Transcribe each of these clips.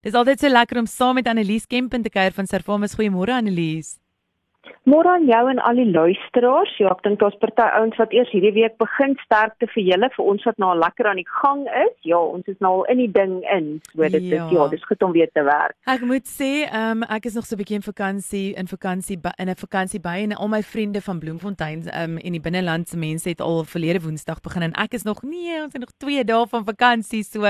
Dis altyd so lekker om saam met Annelies Kempen te kuier van Servamus. Goeiemôre Annelies. Môre aan jou en al die luisteraars. Ja, ek dink daar's party ouens wat eers hierdie week begin sterkte vir julle, vir ons wat nou al lekker aan die gang is. Ja, ons is nou al in die ding in. So dit ja. is ja, dis goed om weer te werk. Ek moet sê, ehm um, ek is nog so 'n bietjie in vakansie, in vakansie in 'n vakansie by en al my vriende van Bloemfontein ehm um, en die binnelandse mense het al verlede Woensdag begin en ek is nog nee, ons het nog 2 dae van vakansie. So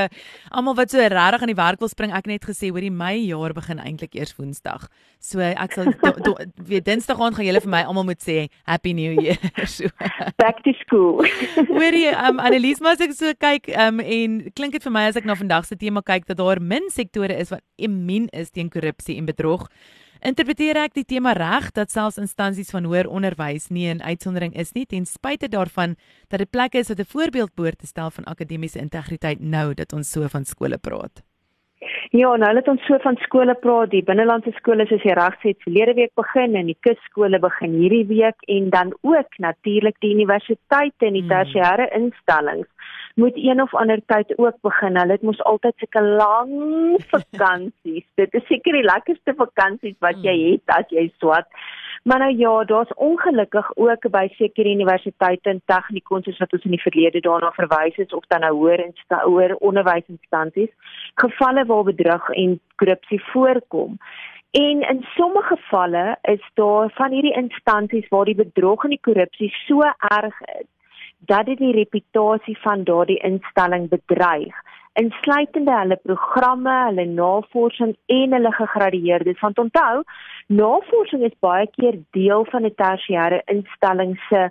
almal wat so regtig aan die werk wil spring, ek net gesê hoor die my jaar begin eintlik eers Woensdag. So ek sal weer Dinsdag aand gaan julle vir my almal moet sê happy new year. so. Back to school. Hoorie, um Annelies, maar as ek so kyk um en klink dit vir my as ek na vandag se tema kyk dat daar min sektore is wat immuun is teen korrupsie en bedrog. Interpreteer ek die tema reg dat selfs instansies van hoër onderwys nie 'n uitsondering is nie ten spyte daarvan dat dit plekke is wat 'n voorbeeld behoort te stel van akademiese integriteit nou dat ons so van skole praat. Ja, nou het ons so van skole praat, die binnelandse skole soos jy reg sê, verlede week begin en die kusskole begin hierdie week en dan ook natuurlik die universiteite en die hmm. tersiêre instellings moet een of ander tyd ook begin. Hulle het mos altyd sulke lang vakansies. Dit is seker die lekkerste vakansies wat jy hmm. het as jy swat. Maar nou ja, daar's ongelukkig ook by sekere universiteite en tegnikons soos wat ons in die verlede daarna verwys het of dan nou hoër en hoër onderwysinstansies gevalle waar bedrog en korrupsie voorkom. En in sommige gevalle is daar van hierdie instansies waar die bedrog en die korrupsie so erg is dat dit die reputasie van daardie instelling bedreig insluitende hulle programme, hulle navorsing en hulle gegradueerdes. Want onthou, navorsing is baie keer deel van 'n tersiêre instelling se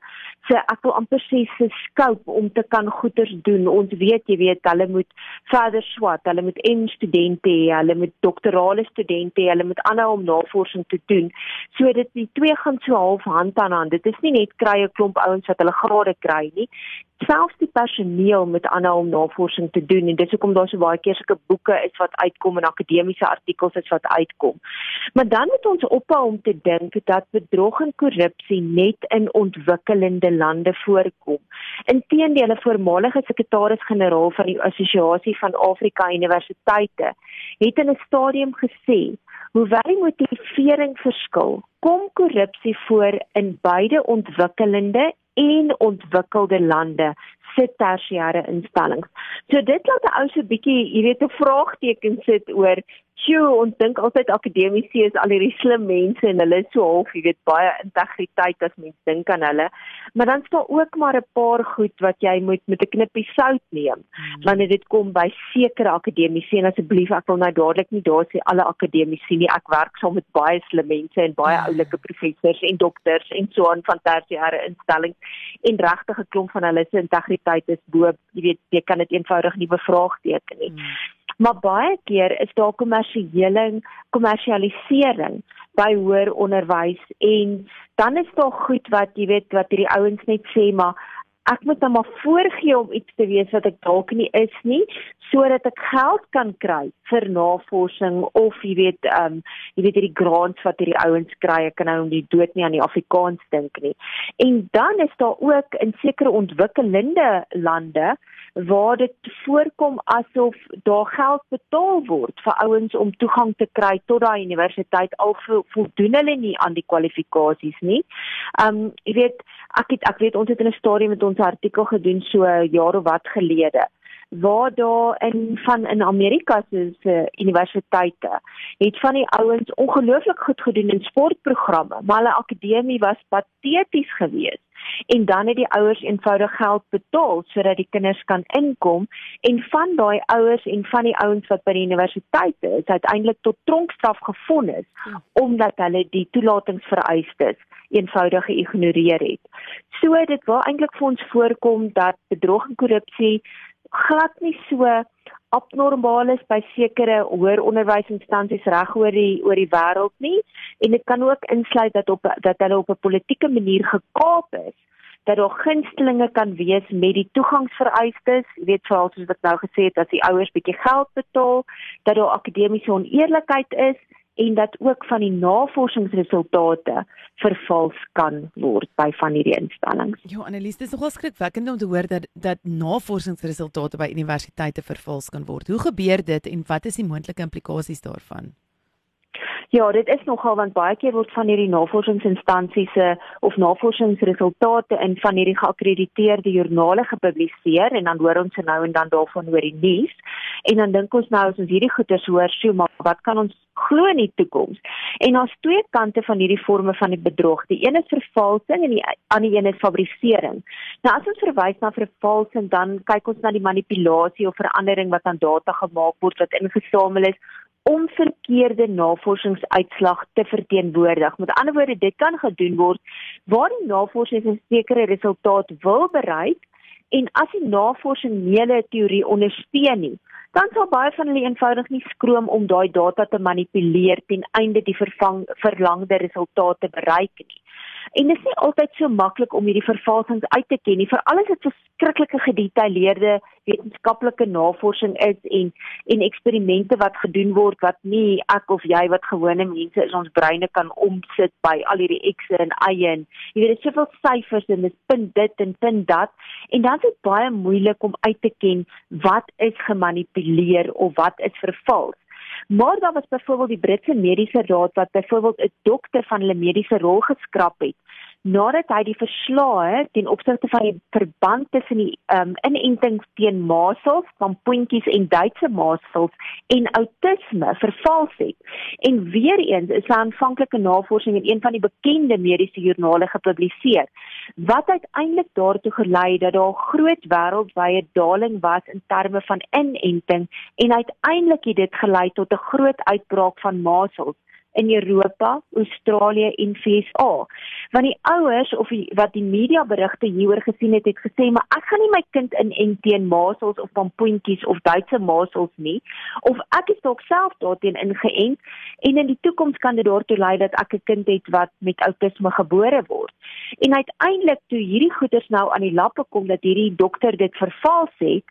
se ek wil amper sê se scope om te kan goeders doen. Ons weet, jy weet, hulle moet verder swat, hulle moet en studente hê, hulle moet doktorale studente hê, hulle moet aanhou om navorsing te doen. So dit die twee gaan so half hand aan hand. Dit is nie net kry 'n klomp ouens wat hulle grade kry nie selfs die personeel moet aanhou om navorsing te doen en dis hoekom daar so baie keer sulke boeke is wat uitkom en akademiese artikels is wat uitkom. Maar dan moet ons ophou om te dink dat bedrog en korrupsie net in ontwikkelende lande voorkom. Inteendeel, 'n voormalige sekretaris-generaal van die Assosiasie van Afrika Universiteite het in 'n stadium gesê Hoewel die motivering verskil, kom korrupsie voor in beide ontwikkelende en ontwikkelde lande se tersiêre instellings. So dit laat 'n ou so 'n bietjie, jy weet, 'n vraagteken sit oor Sjoe, ons dink altyd akademici is al hierdie slim mense en hulle is so half, jy weet, baie integriteit as mens dink aan hulle. Maar dan staan ook maar 'n paar goed wat jy moet met 'n knippie sout neem hmm. wanneer dit kom by sekere akademici en asseblief ek wil nou dadelik nie daar sê alle akademici nie. Ek werk saam met baie slim mense en baie hmm. oulike professors en dokters en so aan van tersiêre instellings en regtig 'n klomp van hulle se integriteit is bo, jy weet, jy kan dit eenvoudig nie bevraagteken nie. Hmm maar baie keer is daar kommersiële kommersialisering by hoër onderwys en dan is daar goed wat jy weet wat hierdie ouens net sê maar ek moet nou maar voorgee om iets te wees wat ek dalk nie is nie sodat ek geld kan kry vir navorsing of jy weet ehm um, jy weet hierdie grants wat hierdie ouens kry. Ek kan nou nie dood nie aan die Afrikaans dink nie. En dan is daar ook in sekere ontwikkelende lande waar dit voorkom asof daar geld betaal word vir ouens om toegang te kry tot daai universiteit al voldoen hulle nie aan die kwalifikasies nie. Um jy weet ek het, ek weet ons het in 'n stadium met ons artikel gedoen so jare wat gelede waar daar in van in Amerika se uh, universiteite het van die ouens ongelooflik goed gedoen in sportprogramme maar hulle akademie was pateties geweest en dan het die ouers eenvoudig geld betaal sodat die kinders kan inkom en van daai ouers en van die ouens wat by die universiteit is uiteindelik tot tronkstraf gefonnis omdat hulle die toelatingsvereistes eenvoudig geïgnoreer het. So dit wil eintlik vir ons voorkom dat bedrog en korrupsie glad nie so abnormaal is by sekere hoër onderwysinstansies reg oor die oor die wêreld nie en dit kan ook insluit dat op dat hulle op 'n politieke manier gekaap is dat daar gunstelinge kan wees met die toegangsvereistes jy weet veral soos wat nou gesê het as die ouers bietjie geld betaal dat daar akademiese oneerlikheid is en dat ook van die navorsingsresultate vervals kan word by van hierdie instellings. Ja, Annelies, dit is nogal skrikwekkend om te hoor dat dat navorsingsresultate by universiteite vervals kan word. Hoe gebeur dit en wat is die moontlike implikasies daarvan? Ja, dit is nogal want baie keer word van hierdie navorsingsinstansies se of navorsingsresultate in van hierdie geakkrediteerde joernale gepubliseer en dan hoor ons nou en dan daarvan oor die nuus. En dan dink ons nou as ons hierdie goeie hoor, sjoe, maar wat kan ons glo in die toekoms? En daar's twee kante van hierdie forme van die bedrog. Die een is vervalsing en die ander een is fabrisering. Nou as ons verwys na vervalsing, dan kyk ons na die manipulasie of verandering wat aan data gemaak word wat ingesamel is om verkeerde navorsingsuitslag te verteenwoordig. Met ander woorde, dit kan gedoen word waar die navorsing 'n sekere resultaat wil bereik en as die navorsing nie 'n teorie ondersteun nie, dan sal baie van hulle eenvoudig nie skroom om daai data te manipuleer ten einde die vervang verlangde resultate bereik nie. En dit is nie altyd so maklik om hierdie vervalsings uit te ken nie, veral as dit so skrikkelike gedetailleerde wetenskaplike navorsing is en en eksperimente wat gedoen word wat nie ek of jy wat gewone mense is ons breine kan omsit by al hierdie x'e en y'e en jy weet dit is soveel syfers en dit punt dit en punt dat en dan is dit baie moeilik om uit te ken wat is gemanipuleer of wat is vervals. Maar daar was byvoorbeeld die Britse Mediese Raad wat byvoorbeeld 'n dokter van hulle mediese rol geskraap het nadat hy die verslae ten opsigte van die verband tussen die um, inenting teen masels, van puntjies en Duitse masels en outisme vervals het. En weer eens is 'n aanvanklike navorsing in een van die bekende mediese joernale gepubliseer wat uiteindelik daartoe gelei het dat daar 'n groot wêreldwye daling was in terme van inenting en uiteindelik het dit gelei tot 'n groot uitbraak van masels in Europa, Australië en VSA. Want die ouers of die, wat die media berigte hieroor gesien het, het gesê, "Maar ek gaan nie my kind in teen masels of pampoentjies of Duitse masels nie, of ek is dalk self daarteen ingeënt en in die toekoms kan dit daartoe lei dat ek 'n kind het wat met outisme gebore word." En uiteindelik toe hierdie goeters nou aan die lappe kom dat hierdie dokter dit vervals het,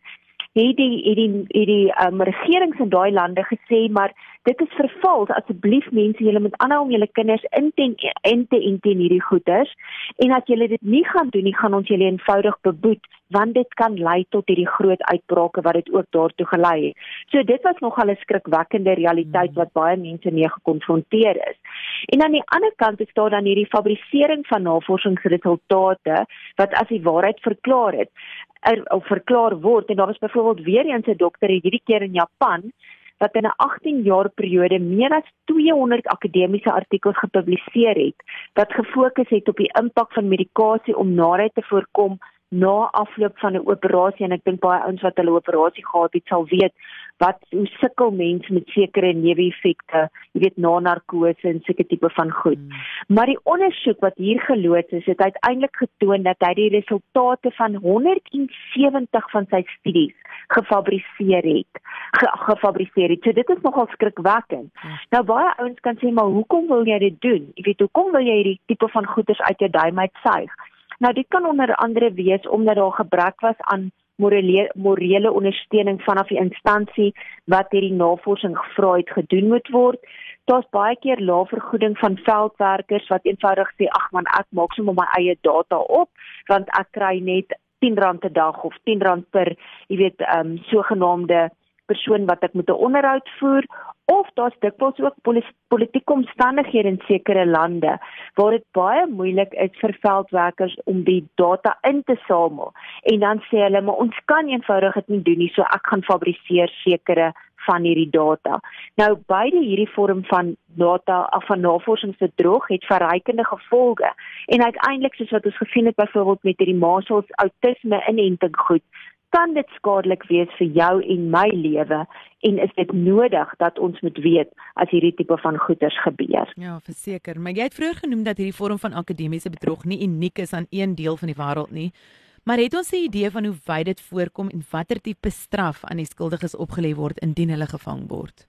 het die het die het die um, regerings in daai lande gesê maar dit is vervals asseblief mense julle moet aanhou om julle kinders in te in te in te hierdie goeders en as julle dit nie gaan doen nie gaan ons julle eenvoudig beboet want dit kan lei tot hierdie groot uitbrake wat dit ook daartoe gelei het. So dit was nogal 'n skrikwekkende realiteit wat baie mense mee gekonfronteer is. En aan die ander kant is daar dan hierdie fabrisering van navorsingsresultate wat as die waarheid verklaar het er, of verklaar word en daar was byvoorbeeld weer eens 'n dokter hierdie keer in Japan wat in 'n 18 jaar periode meer as 200 akademiese artikels gepubliseer het wat gefokus het op die impak van medikasie om naait te voorkom na afloop van 'n operasie en ek dink baie ouens wat hulle operasie gehad het sal weet wat hoe sukkel mense met sekere neeweffekte, jy weet na narkose en seker tipe van goed. Hmm. Maar die ondersoek wat hier geloods is, het uiteindelik getoon dat hy die resultate van 170 van sy studies gefabriseer het. Ge gefabriseer het. So dit is nogal skrikwekkend. Hmm. Nou baie ouens kan sê maar hoekom wil jy dit doen? Jy weet hoekom wil jy hierdie tipe van goeders uit jou duim uitsuig? Nou dit kan onder andere wees omdat daar gebrek was aan morele morele ondersteuning vanaf die instansie wat hierdie navorsing gevra het gedoen moet word. Daar's baie keer lae vergoeding van veldwerkers wat eenvoudig sê ag man ek maak sommer my eie data op want ek kry net R10 per dag of R10 per jy weet ehm um, sogenaamde persoon wat ek met 'n onderhoud voer of daar's dikwels ook politieke omstandighede in sekere lande waar dit baie moeilik is vir veldwerkers om die data in te samel en dan sê hulle maar ons kan eenvoudig dit nie doen nie so ek gaan fabriseer sekere van hierdie data. Nou beide hierdie vorm van data af van navorsingsbedrog het verrykende gevolge en uiteindelik soos wat ons gesien het byvoorbeeld met hierdie masels outisme inenting goed kan dit skadelik wees vir jou en my lewe en is dit nodig dat ons moet weet as hierdie tipe van goeters gebeur. Ja, verseker, maar jy het vroeër genoem dat hierdie vorm van akademiese bedrog nie uniek is aan een deel van die wêreld nie. Maar het ons 'n idee van hoe wyd dit voorkom en watter tipe straf aan die skuldiges opgelê word indien hulle gevang word?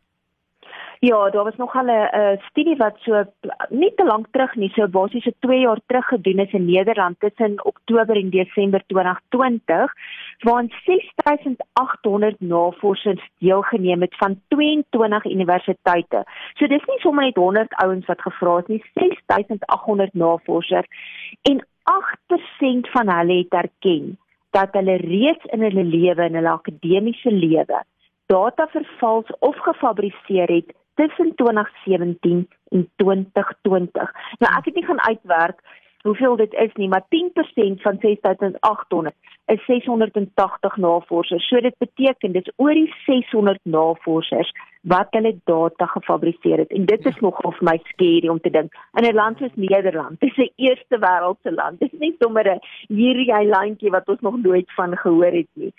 Ja, daar was nog al 'n studie wat so nie te lank terug nie, so basies so 2 jaar terug gedoen is in Nederland tussen Oktober en Desember 2020, waarin 6800 navorsers deelgeneem het van 22 universiteite. So dis nie sommer net 100 ouens wat gevra het nie, 6800 navorsers en 8% van hulle het erken dat hulle reeds in hulle lewe in hulle akademiese lewe data vervals of gefabriseer het tussen 2017 en 2020. Nou ek het nie gaan uitwerk hoeveel dit is nie, maar 10% van 6800 is 680 navorsers. So dit beteken dis oor die 600 navorsers wat hulle data gefabriseer het. En dit is nogal vir my skerry om te dink. In 'n land soos Nederland, dis 'n eerste wêreldse land. Dis nie sommer 'n hierdie eilandjie wat ons nog nooit van gehoor het nie.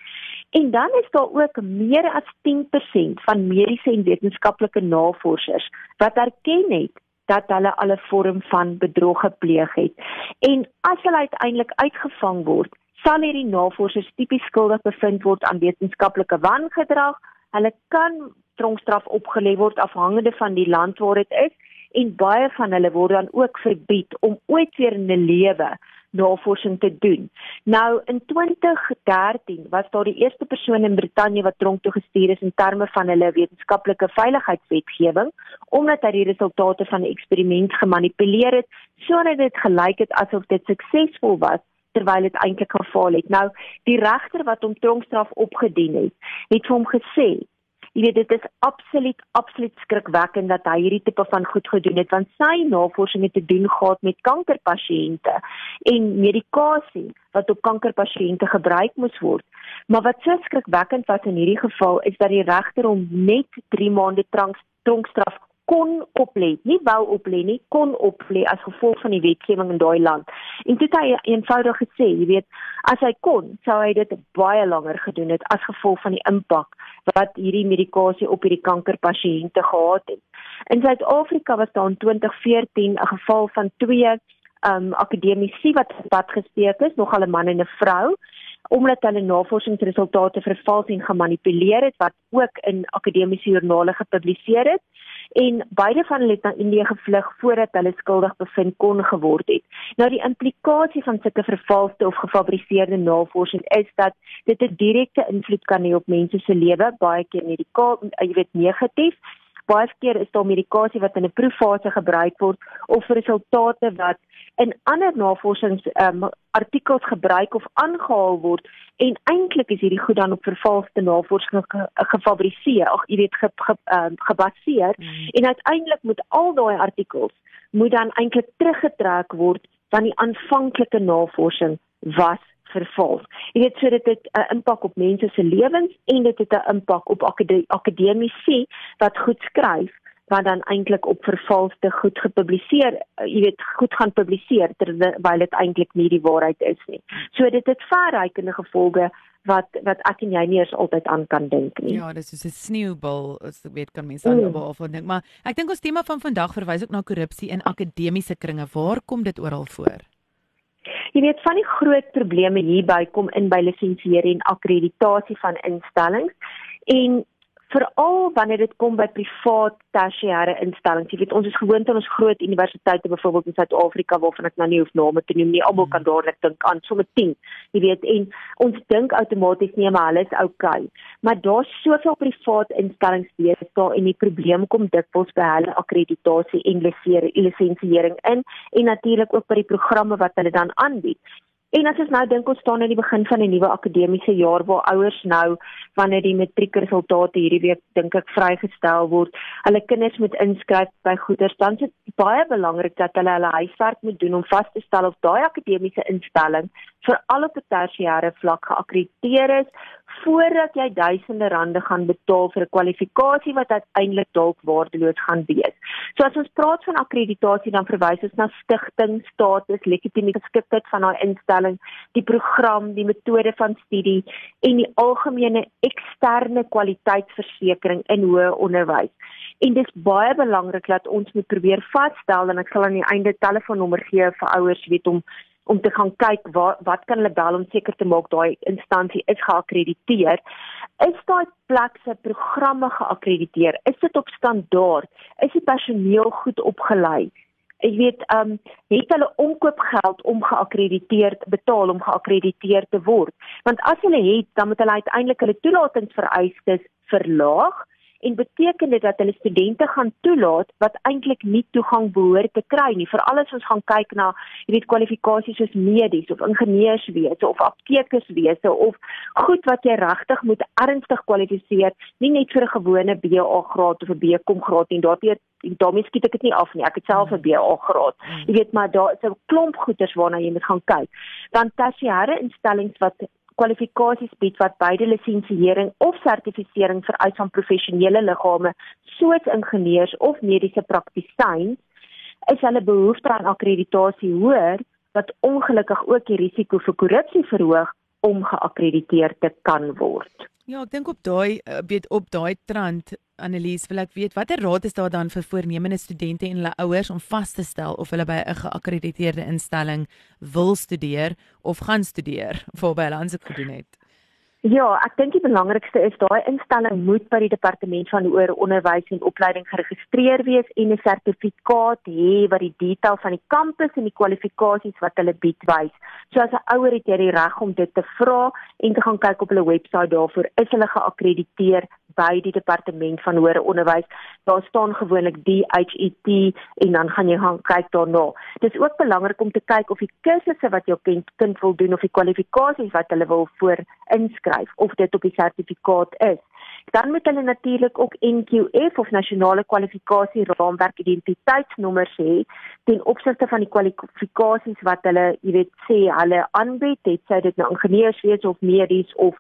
En dan is daar ook meer as 10% van mediese en wetenskaplike navorsers wat erken het dat hulle al 'n vorm van bedrog gepleeg het. En as hulle uiteindelik uitgevang word, sal hierdie navorsers tipies skuldig bevind word aan wetenskaplike wangedrag. Hulle kan tronkstraf opgelê word afhangende van die land waar dit is en baie van hulle word dan ook verbied om ooit weer in 'n lewe navorsing te doen. Nou in 2013 was daar die eerste persoon in Brittanje wat tronk toe gestuur is in terme van hulle wetenskaplike veiligheidswetgewing omdat hy die resultate van 'n eksperiment gemanipuleer het sodat dit gelyk het asof dit suksesvol was terwyl dit eintlik gefaal het. Nou die regter wat hom tronkstraf opgedien het, het vir hom gesê Jy weet dit is absoluut absoluut skrikwekkend dat hy hierdie tipe van goed gedoen het want sy navorsing het te doen gehad met kankerpasiënte en medikasie wat op kankerpasiënte gebruik moes word. Maar wat so skrikwekkend was in hierdie geval is dat die regter hom net 3 maande tronkstraf kon oplê, nie wou oplê nie, kon oplê as gevolg van die wetgewing in daai land. En dit het hy eenvoudig gesê, jy weet, as hy kon, sou hy dit baie langer gedoen het as gevolg van die impak wat hierdie medikasie op hierdie kankerpasiënte gehad het. In Suid-Afrika was daar in 2014 'n geval van twee um akademici wat wat gesteek is, nogal 'n man en 'n vrou omdat hulle navorsingsresultate vervals en gemanipuleer het wat ook in akademiese joernale gepubliseer het en beide van hulle het na Indië gevlug voordat hulle skuldig bevind kon geword het. Nou die implikasie van sulke vervalste of gefabriseerde navorsing is dat dit 'n direkte invloed kan hê op mense se lewe, baie keer medikaal, jy weet negatief. Baie keer is daar medikasie wat in 'n proeffase gebruik word of resultate wat in ander navorsings um, artikels gebruik of aangehaal word en eintlik is hierdie goed dan op vervalste navorsing ge, gefabriseer ag jy weet ge, ge, um, gebaseer mm. en uiteindelik moet al daai artikels moet dan eintlik teruggetrek word van die aanvanklike navorsing was vervals. Jy weet so dit het 'n uh, impak op mense se lewens en dit het 'n impak op akademici wat goed skryf wat dan eintlik op vervalste goed gepubliseer, uh, jy weet, goed gaan publiseer terwyl dit eintlik nie die waarheid is nie. So dit het verrykende gevolge wat wat ek en jy nie eens altyd aan kan dink nie. Ja, dis soos 'n sneeubal, as ek weet kan mense dan mm. oor dink, maar ek dink ons tema van vandag verwys ook na korrupsie in akademiese kringe. Waar kom dit oral voor? Jy weet van die groot probleme hierby kom in by lisensiering en akkreditasie van instellings en veral wanneer dit kom by privaat tersiêre instellings. Jy weet ons is gewoond aan ons groot universiteite byvoorbeeld in Suid-Afrika waarvan ek nou nie hoef name te noem nie. Almal kan dadelik dink aan sommer 10. Jy weet en ons dink outomaties nee maar alles is oukei. Maar daar's soveel privaat instellings daar en die probleem kom dikwels by hulle akkreditasie en lisensiering in en natuurlik ook by die programme wat hulle dan aanbied. En as ons nou dink ons staan aan die begin van 'n nuwe akademiese jaar waar ouers nou wanneer die matriekresultate hierdie week dink ek vrygestel word, hulle kinders moet inskryf by goeders, dan is dit baie belangrik dat hulle hulle huiswerk moet doen om vas te stel of daai akademiese instelling vir alle tersiêre vlak geakkrediteer is voordat jy duisende rande gaan betaal vir 'n kwalifikasie wat uiteindelik dalk waardeloos gaan wees. So as ons praat van akkreditasie dan verwys ons na stigting, status, legitimiteit, van daai instelling, die program, die metode van studie en die algemene eksterne kwaliteitsversekering in hoër onderwys. En dit is baie belangrik dat ons moet probeer vasstel en ek sal aan die einde telefoonnommer gee vir ouers weet om om te gaan kyk wat wat kan hulle bel om seker te maak daai instansie is geakkrediteer. Is daai plek se programme geakkrediteer? Is dit op standaard? Is die personeel goed opgelei? Ek weet ehm um, het hulle omkoopgeld om geakkrediteer betaal om geakkrediteer te word. Want as hulle het, dan moet hulle uiteindelik hulle toelatingsvereistes verlaag en beteken dit dat hulle studente gaan toelaat wat eintlik nie toegang behoort te kry nie? Veral as ons gaan kyk na weet kwalifikasies soos medies of ingenieurswese of aptekerswese of goed wat jy regtig moet ernstig kwalifiseer nie net vir 'n gewone BA graad of 'n BCom graad en daarteer en daarmee skiet ek dit nie af nie. Ek het self 'n BA graad. Jy weet maar daar is 'n klomp goeders waarna jy moet gaan kyk. Dan tersiêre instellings wat kwalifikasies bied wat beide lisensiering of sertifisering vereis van professionele liggame soos ingenieurs of mediese praktisyns is hulle behoefte aan akkreditasie hoër wat ongelukkig ook die risiko vir korrupsie verhoog om geakkrediteer te kan word. Ja, ek dink op daai eh, weet op daai trant Annelies, wil ek weet watter raad is daar dan vir voornemende studente en hulle ouers om vas te stel of hulle by 'n geakkrediteerde instelling wil studeer of gaan studeer voorby hulle aansoek gedoen het? Ja, ek dink die belangrikste is daai instelling moet by die departement van hoër onderwys en opleiding geregistreer wees en 'n sertifikaat hê wat die detail van die kampus en die kwalifikasies wat hulle bied wys. So as 'n ouer het jy die reg om dit te vra en te gaan kyk op hulle webwerf daarvoor is hulle geakkrediteer by die departement van hoër onderwys. Daar staan gewoonlik DHET en dan gaan jy gaan kyk daarna. Dis ook belangrik om te kyk of die kursusse wat jou kind, kind wil doen of die kwalifikasies wat hulle wil voor inskryf of dit op die sertifikaat is. Dan moet hulle natuurlik ook NQF of nasionale kwalifikasie raamwerk identiteitsnommers hê ten opsigte van die kwalifikasies wat hulle, jy weet, sê hulle aanbied, het sy dit nou ingenieurswese of medies of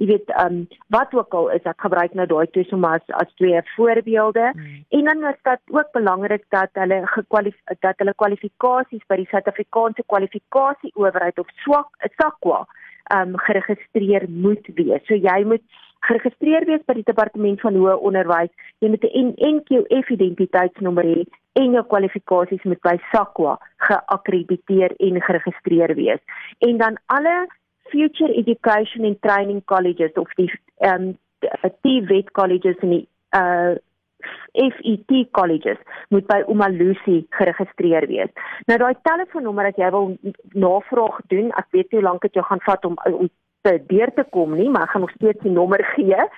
jy weet ehm um, wat ook al is ek gebruik nou daai twee sommer as as twee voorbeelde mm. en dan is dit ook belangrik dat hulle gekwalifiseer dat hulle kwalifikasies by die Suid-Afrikaanse kwalifikasie owerheid of swak ehm um, geregistreer moet wees. So jy moet geregistreer wees by die departement van hoër onderwys. Jy moet 'n NQF identiteitsnommer hê en jou kwalifikasies moet by SAQA geakkrediteer en geregistreer wees. En dan alle future education and training colleges of die ehm um, die wet colleges en die uh FET colleges moet by Umalusi geregistreer wees. Nou daai telefoonnommer as jy wil navraag doen, ek weet nie hoe lank dit jou gaan vat om om te deur te kom nie, maar ek gaan nog steeds die nommer gee,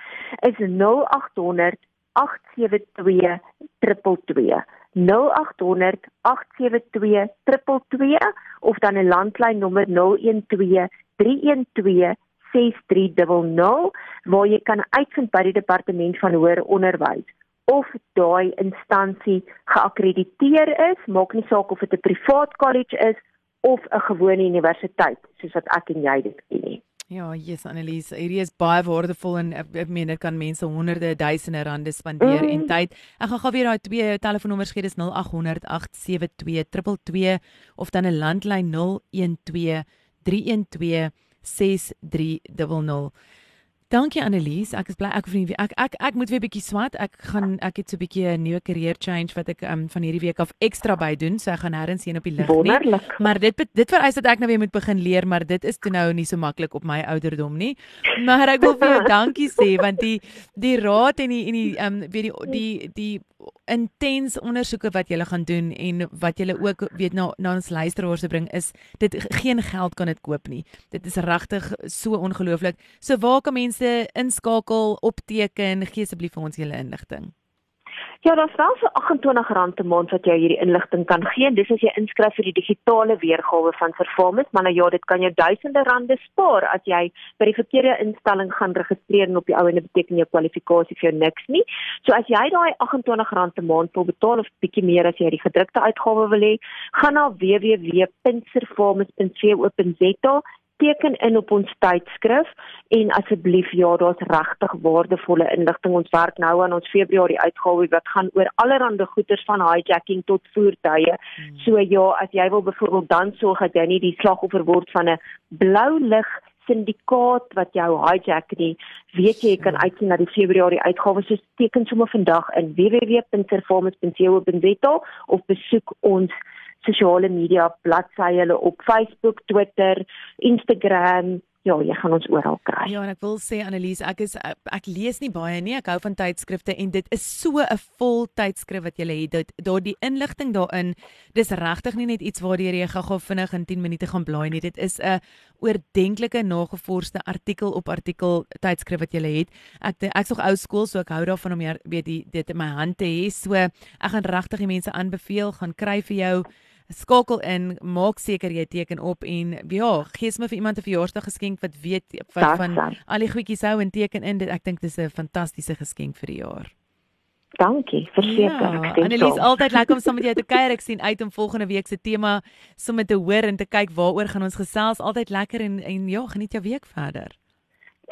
is 0800 872 222. 0800 872 222 of dan 'n landlyn nommer 012 312 6300 waar jy kan uitvind by die departement van hoër onderwys of daai instansie geakkrediteer is, maak nie saak of dit 'n privaat kollege is of 'n gewone universiteit soos wat ek en jy dit ken nie. Ja, yes Annelies, hierdie is baie waardevol en ek, ek meen dit kan mense honderde duisende rande spandeer mm. en tyd. Ek gaan gou weer daai twee telefoonnommers gee, dis 0800 872 222 of dan 'n landlyn 012 312 6300. Dankie Annelies, ek is bly ek hoef nie ek ek ek moet weer bietjie swat. Ek gaan ek het so 'n bietjie 'n nuwe career change wat ek um, van hierdie week af ekstra by doen, so ek gaan nêrens heen op die lig nie. Maar dit dit vereis dat ek nou weer moet begin leer, maar dit is toe nou nie so maklik op my ouderdom nie. Maar ek wil vir jou dankie sê want die die raad en die en die um, weet die die die intens ondersoeke wat jy gaan doen en wat jy ook weet na na ons luisteraars te bring is dit geen geld kan dit koop nie. Dit is regtig so ongelooflik. So waar kan mense inskakel, opteken, gee asseblief vir ons julle inligting. Ja, daar's wel so R28 'n maand wat jy hierdie inligting kan gee. Dis as jy inskryf vir die digitale weergawe van Performance, maar nou ja, dit kan jou duisende rande spaar as jy by die verkeerde instelling gaan registreer en op die ou ende beteken jou kwalifikasie vir jou niks nie. So as jy daai R28 'n maand wil betaal of bietjie meer as jy die gedrukte uitgawe wil hê, gaan na www.performance.co.za teken in op ons tydskrif en asseblief ja, daar's regtig waardevolle inligting. Ons werk nou aan ons Februarie uitgawe wat gaan oor allerlei goederes van hijacking tot voertuie. Hmm. So ja, as jy wil byvoorbeeld dan sorg dat jy nie die slagoffer word van 'n blou lig syndikaat wat jou hijack nie, weet jy jy kan uitsien na die Februarie uitgawe. So teken sommer vandag in www.performance.co.za of besoek ons sosiale media bladsye, hulle op Facebook, Twitter, Instagram, ja, jy gaan ons oral kry. Ja, en ek wil sê Annelies, ek is ek, ek lees nie baie nie. Ek hou van tydskrifte en dit is so 'n vol tydskrif wat jy het. Dit daardie inligting daarin, dis regtig nie net iets waardeur jy gou-gou vinnig in 10 minute gaan blaai nie. Dit is 'n oordentlike nagevorsde artikel op artikel tydskrif wat jy het. Ek ek's nog ou skool, so ek hou daarvan om hier weet die dit in my hand te hê. So ek gaan regtig die mense aanbeveel gaan kry vir jou skakel in, maak seker jy teken op en ja, gee sommer vir iemand 'n verjaarsdag geskenk wat weet wat van al die goedjies hou en teken in dit. Ek dink dis 'n fantastiese geskenk vir die jaar. Dankie, verseker. Ja, Annelies, altyd lekker om saam met jou te kuier. Ek sien uit om volgende week se tema sommer te hoor en te kyk waaroor gaan ons gesels. Altyd lekker en en ja, geniet jou week verder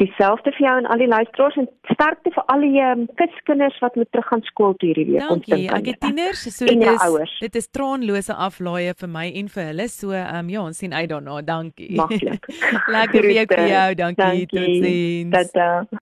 dieselfde vir jou en al die luisteraars en sterkte vir al die um, kuskinders wat moet terug gaan skool toe hierdie week. Dankie. Ek het tieners, so dit is ouers. dit is traanlose aflaaie vir my en vir hulle. So ehm um, ja, ons sien uit daarna. Dankie. Maklik. Lekker week vir jou. Dankie. Dankie. Totsiens. Tata.